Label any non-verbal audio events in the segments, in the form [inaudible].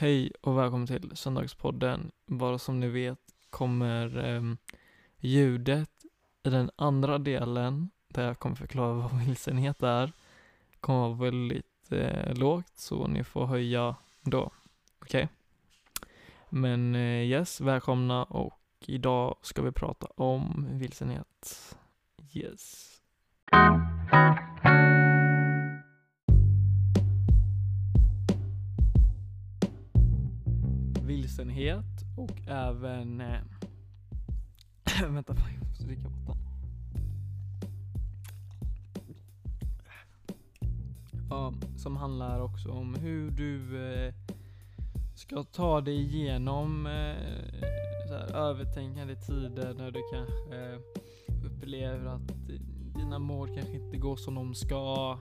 Hej och välkommen till Söndagspodden. Bara som ni vet kommer eh, ljudet i den andra delen, där jag kommer förklara [laughs] vad vilsenhet är, kommer vara väldigt eh, lågt, så ni får höja då. Okej? Okay? Men eh, yes, välkomna och idag ska vi prata om vilsenhet. Yes. Vilsenhet och även... Eh, [clears throat] vänta, jag måste dricka vatten. Ja, som handlar också om hur du eh, ska ta dig igenom eh, här, övertänkande tider när du kanske eh, upplever att dina mål kanske inte går som de ska.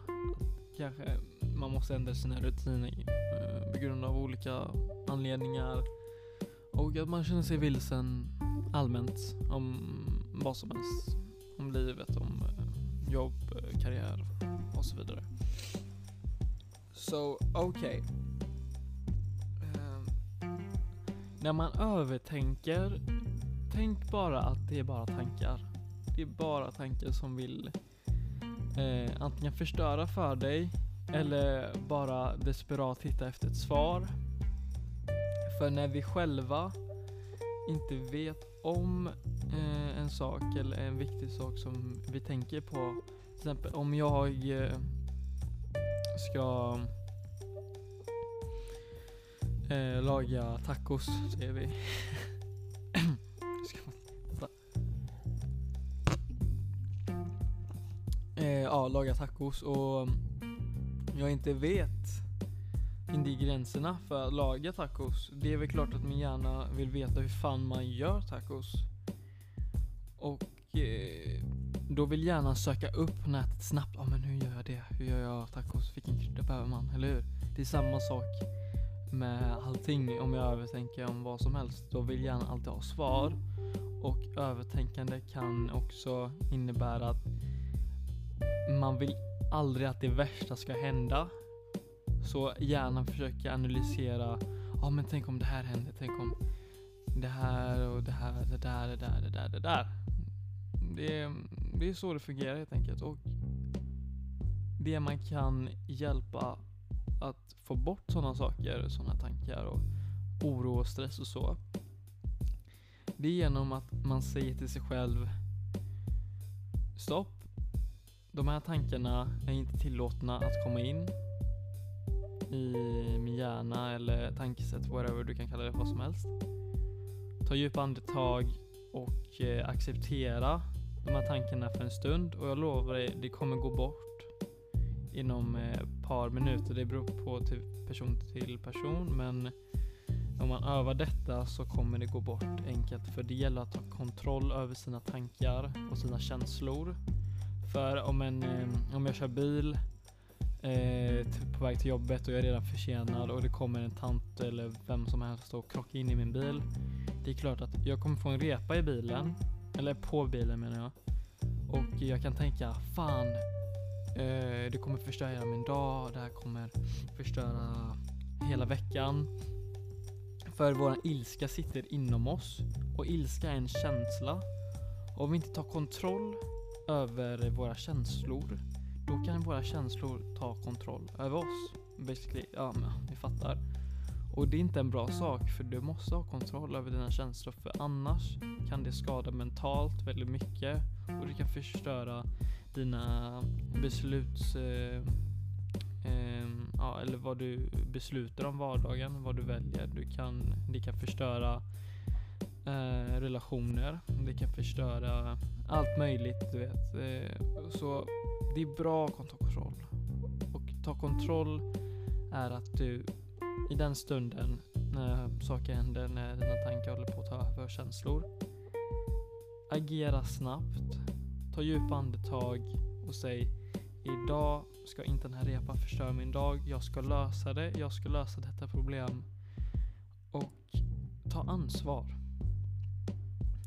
Kanske man måste ändra sina rutiner eh, på grund av olika anledningar. Och att man känner sig vilsen allmänt om vad som helst. Om livet, om eh, jobb, eh, karriär och så vidare. Så okej. Okay. Uh, när man övertänker, tänk bara att det är bara tankar. Det är bara tankar som vill uh, antingen förstöra för dig eller bara desperat hitta efter ett svar. För när vi själva inte vet om eh, en sak eller en viktig sak som vi tänker på. Till exempel om jag eh, ska eh, laga tacos, säger vi. Eh, ja, laga tacos och jag inte vet ingredienserna för att laga tacos. Det är väl klart att min hjärna vill veta hur fan man gör tacos. Och eh, då vill hjärnan söka upp nätet snabbt. Ja oh, men hur gör jag det? Hur gör jag tacos? Vilken krydda behöver man? Eller hur? Det är samma sak med allting. Om jag övertänker om vad som helst. Då vill hjärnan alltid ha svar. Och övertänkande kan också innebära att man vill aldrig att det värsta ska hända. Så hjärnan försöker analysera, ja ah, men tänk om det här händer, tänk om det här och det här, det där, det där, det där, det där. Det är, det är så det fungerar helt enkelt. Och det man kan hjälpa att få bort sådana saker, sådana tankar och oro och stress och så. Det är genom att man säger till sig själv Stopp, de här tankarna är inte tillåtna att komma in i min hjärna eller tankesätt, whatever du kan kalla det vad som helst. Ta djupa andetag och eh, acceptera de här tankarna för en stund och jag lovar dig, det kommer gå bort inom ett eh, par minuter. Det beror på till person till person men om man övar detta så kommer det gå bort enkelt för det gäller att ha kontroll över sina tankar och sina känslor för om, en, eh, om jag kör bil eh, på väg till jobbet och jag är redan försenad och det kommer en tant eller vem som helst och krockar in i min bil. Det är klart att jag kommer få en repa i bilen, eller på bilen menar jag. Och jag kan tänka, fan, eh, det kommer förstöra hela min dag, det här kommer förstöra hela veckan. För våran ilska sitter inom oss och ilska är en känsla. Och om vi inte tar kontroll över våra känslor, då kan våra känslor ta kontroll över oss. Basically, ja men ni fattar. Och det är inte en bra sak för du måste ha kontroll över dina känslor för annars kan det skada mentalt väldigt mycket och det kan förstöra dina besluts... Eh, eh, ja, eller vad du beslutar om vardagen, vad du väljer. Du kan, det kan förstöra eh, relationer, det kan förstöra allt möjligt, du vet. Eh, så det är bra att ta kontroll. Och ta kontroll är att du i den stunden när saker händer, när dina tankar håller på att ta över känslor, agera snabbt, ta djupa andetag och säg idag ska inte den här repan förstöra min dag. Jag ska lösa det. Jag ska lösa detta problem. Och ta ansvar.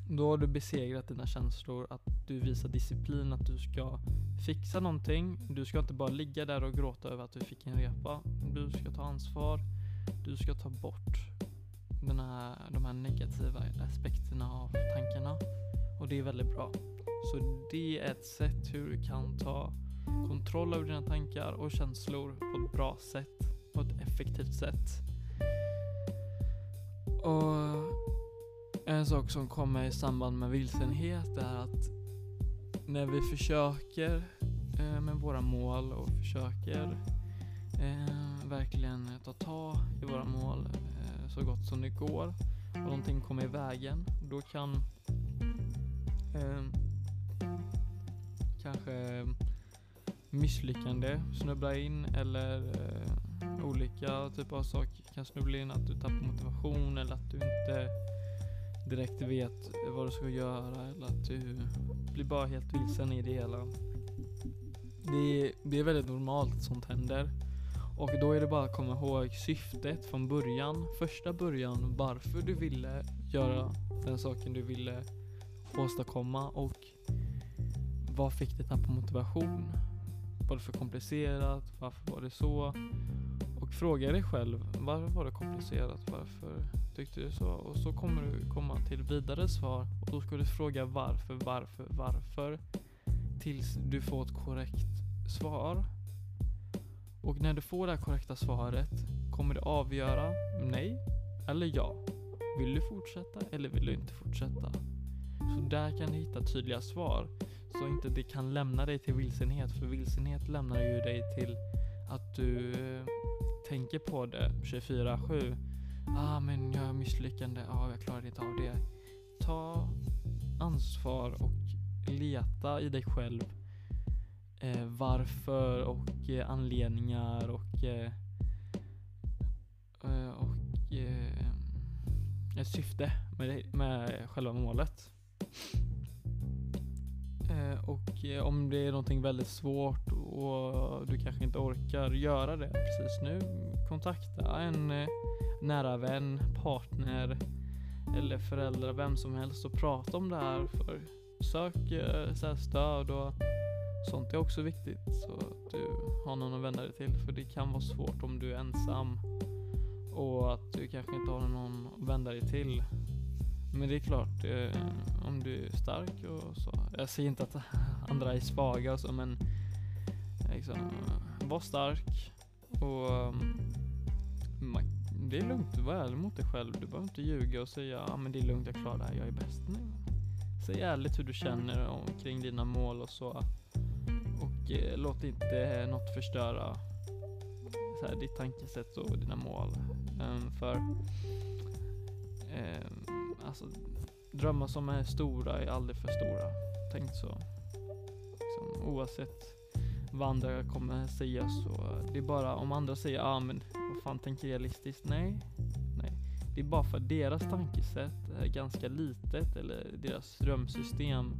Då har du besegrat dina känslor, att du visar disciplin, att du ska fixa någonting. Du ska inte bara ligga där och gråta över att du fick en repa. Du ska ta ansvar. du ska ta bort den här, de här negativa aspekterna av tankarna. Och det är väldigt bra. Så det är ett sätt hur du kan ta kontroll över dina tankar och känslor på ett bra sätt, på ett effektivt sätt. Och en sak som kommer i samband med vilsenhet är att när vi försöker eh, med våra mål och försöker eh, verkligen ta tag i våra mål eh, så gott som det går och någonting kommer i vägen, då kan eh, kanske misslyckande snubbla in eller eh, olika typer av saker kan snubbla in. Att du tappar motivation eller att du inte direkt vet vad du ska göra eller att du blir bara helt vilsen i det hela. Det är, det är väldigt normalt att sånt händer. Och då är det bara att komma ihåg syftet från början, första början, varför du ville göra den saken du ville åstadkomma och vad fick dig tappa motivation? Var det för komplicerat? Varför var det så? Och fråga dig själv, varför var det komplicerat? Varför tyckte du så? Och så kommer du komma till vidare svar och då ska du fråga varför, varför, varför tills du får ett korrekt svar. Och när du får det här korrekta svaret kommer det avgöra nej eller ja. Vill du fortsätta eller vill du inte fortsätta? Så där kan du hitta tydliga svar. Så inte det kan lämna dig till vilsenhet. För vilsenhet lämnar ju dig till att du eh, tänker på det 24-7. Ah men jag är misslyckande, ah, jag klarar inte av det. Ta ansvar och leta i dig själv eh, varför och eh, anledningar och eh, eh och eh, ett syfte med, med själva målet. Eh, och eh, om det är någonting väldigt svårt och du kanske inte orkar göra det precis nu, kontakta en eh, nära vän, partner eller föräldrar, vem som helst och prata om det här. För sök eh, så stöd och sånt är också viktigt så att du har någon att vända dig till. För det kan vara svårt om du är ensam och att du kanske inte har någon att vända dig till. Men det är klart, eh, om du är stark och så. Jag säger inte att [laughs] andra är svaga och så, men liksom, var stark och um, det är lugnt, var ärlig mot dig själv. Du behöver inte ljuga och säga att ah, men det är lugnt, jag klarar det här, jag är bäst nu. Säg ärligt hur du känner omkring dina mål och så. Och eh, låt inte något förstöra så här, ditt tankesätt och dina mål. Um, för um, alltså, drömmar som är stora är aldrig för stora. Tänk så. Liksom, oavsett vad andra kommer säga så. Det är bara om andra säger ja ah, men vad fan tänker realistiskt? Nej. Nej. Det är bara för att deras tankesätt är ganska litet eller deras drömsystem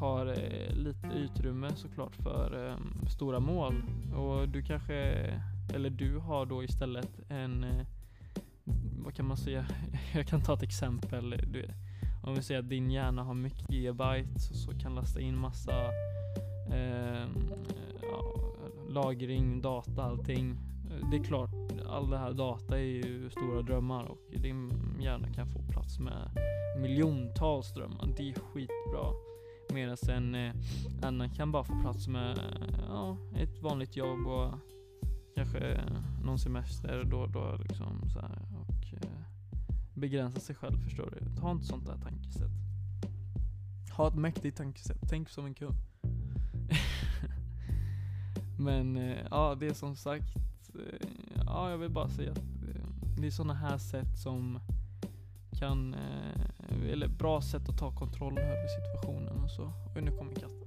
har eh, lite utrymme såklart för eh, stora mål. Och du kanske, eller du har då istället en eh, vad kan man säga? [laughs] Jag kan ta ett exempel. Du, om vi säger att din hjärna har mycket gigabyte så, så kan lasta in massa eh, ja, lagring, data, allting. Eh, det är klart, all det här data är ju stora drömmar och din hjärna kan få plats med miljontals drömmar. Det är skitbra. Medan en eh, annan kan bara få plats med ja, ett vanligt jobb och kanske någon semester då och då liksom så här, och eh, begränsa sig själv förstår du. Ta inte sånt där tankesätt. Ha ett mäktigt tankesätt. Tänk som en kung. Men eh, ja, det är som sagt, eh, ja jag vill bara säga att eh, det är sådana här sätt som kan, eller bra sätt att ta kontroll över situationen och så. Och nu kommer katten.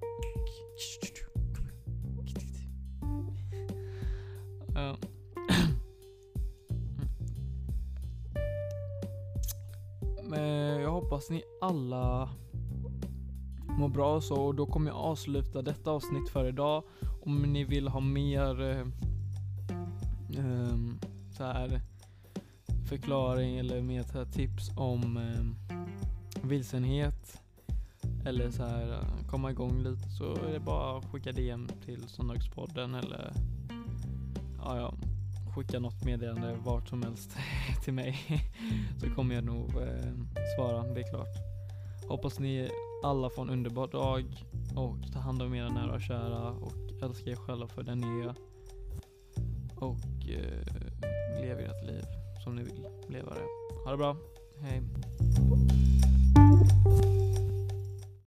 Men mm. jag hoppas ni alla mår bra och så och då kommer jag avsluta detta avsnitt för idag. Om ni vill ha mer eh, ehm, så här förklaring eller mer så här tips om eh, vilsenhet eller så här eh, komma igång lite så är det bara att skicka DM till Söndagspodden eller ja, ja, skicka något meddelande vart som helst [laughs] till mig så kommer jag nog eh, svara, det är klart. Hoppas ni alla får en underbar dag och ta hand om era nära och kära och älska er själva för den ni är och eh, lev ert liv som ni vill leva det. Ha det bra, hej!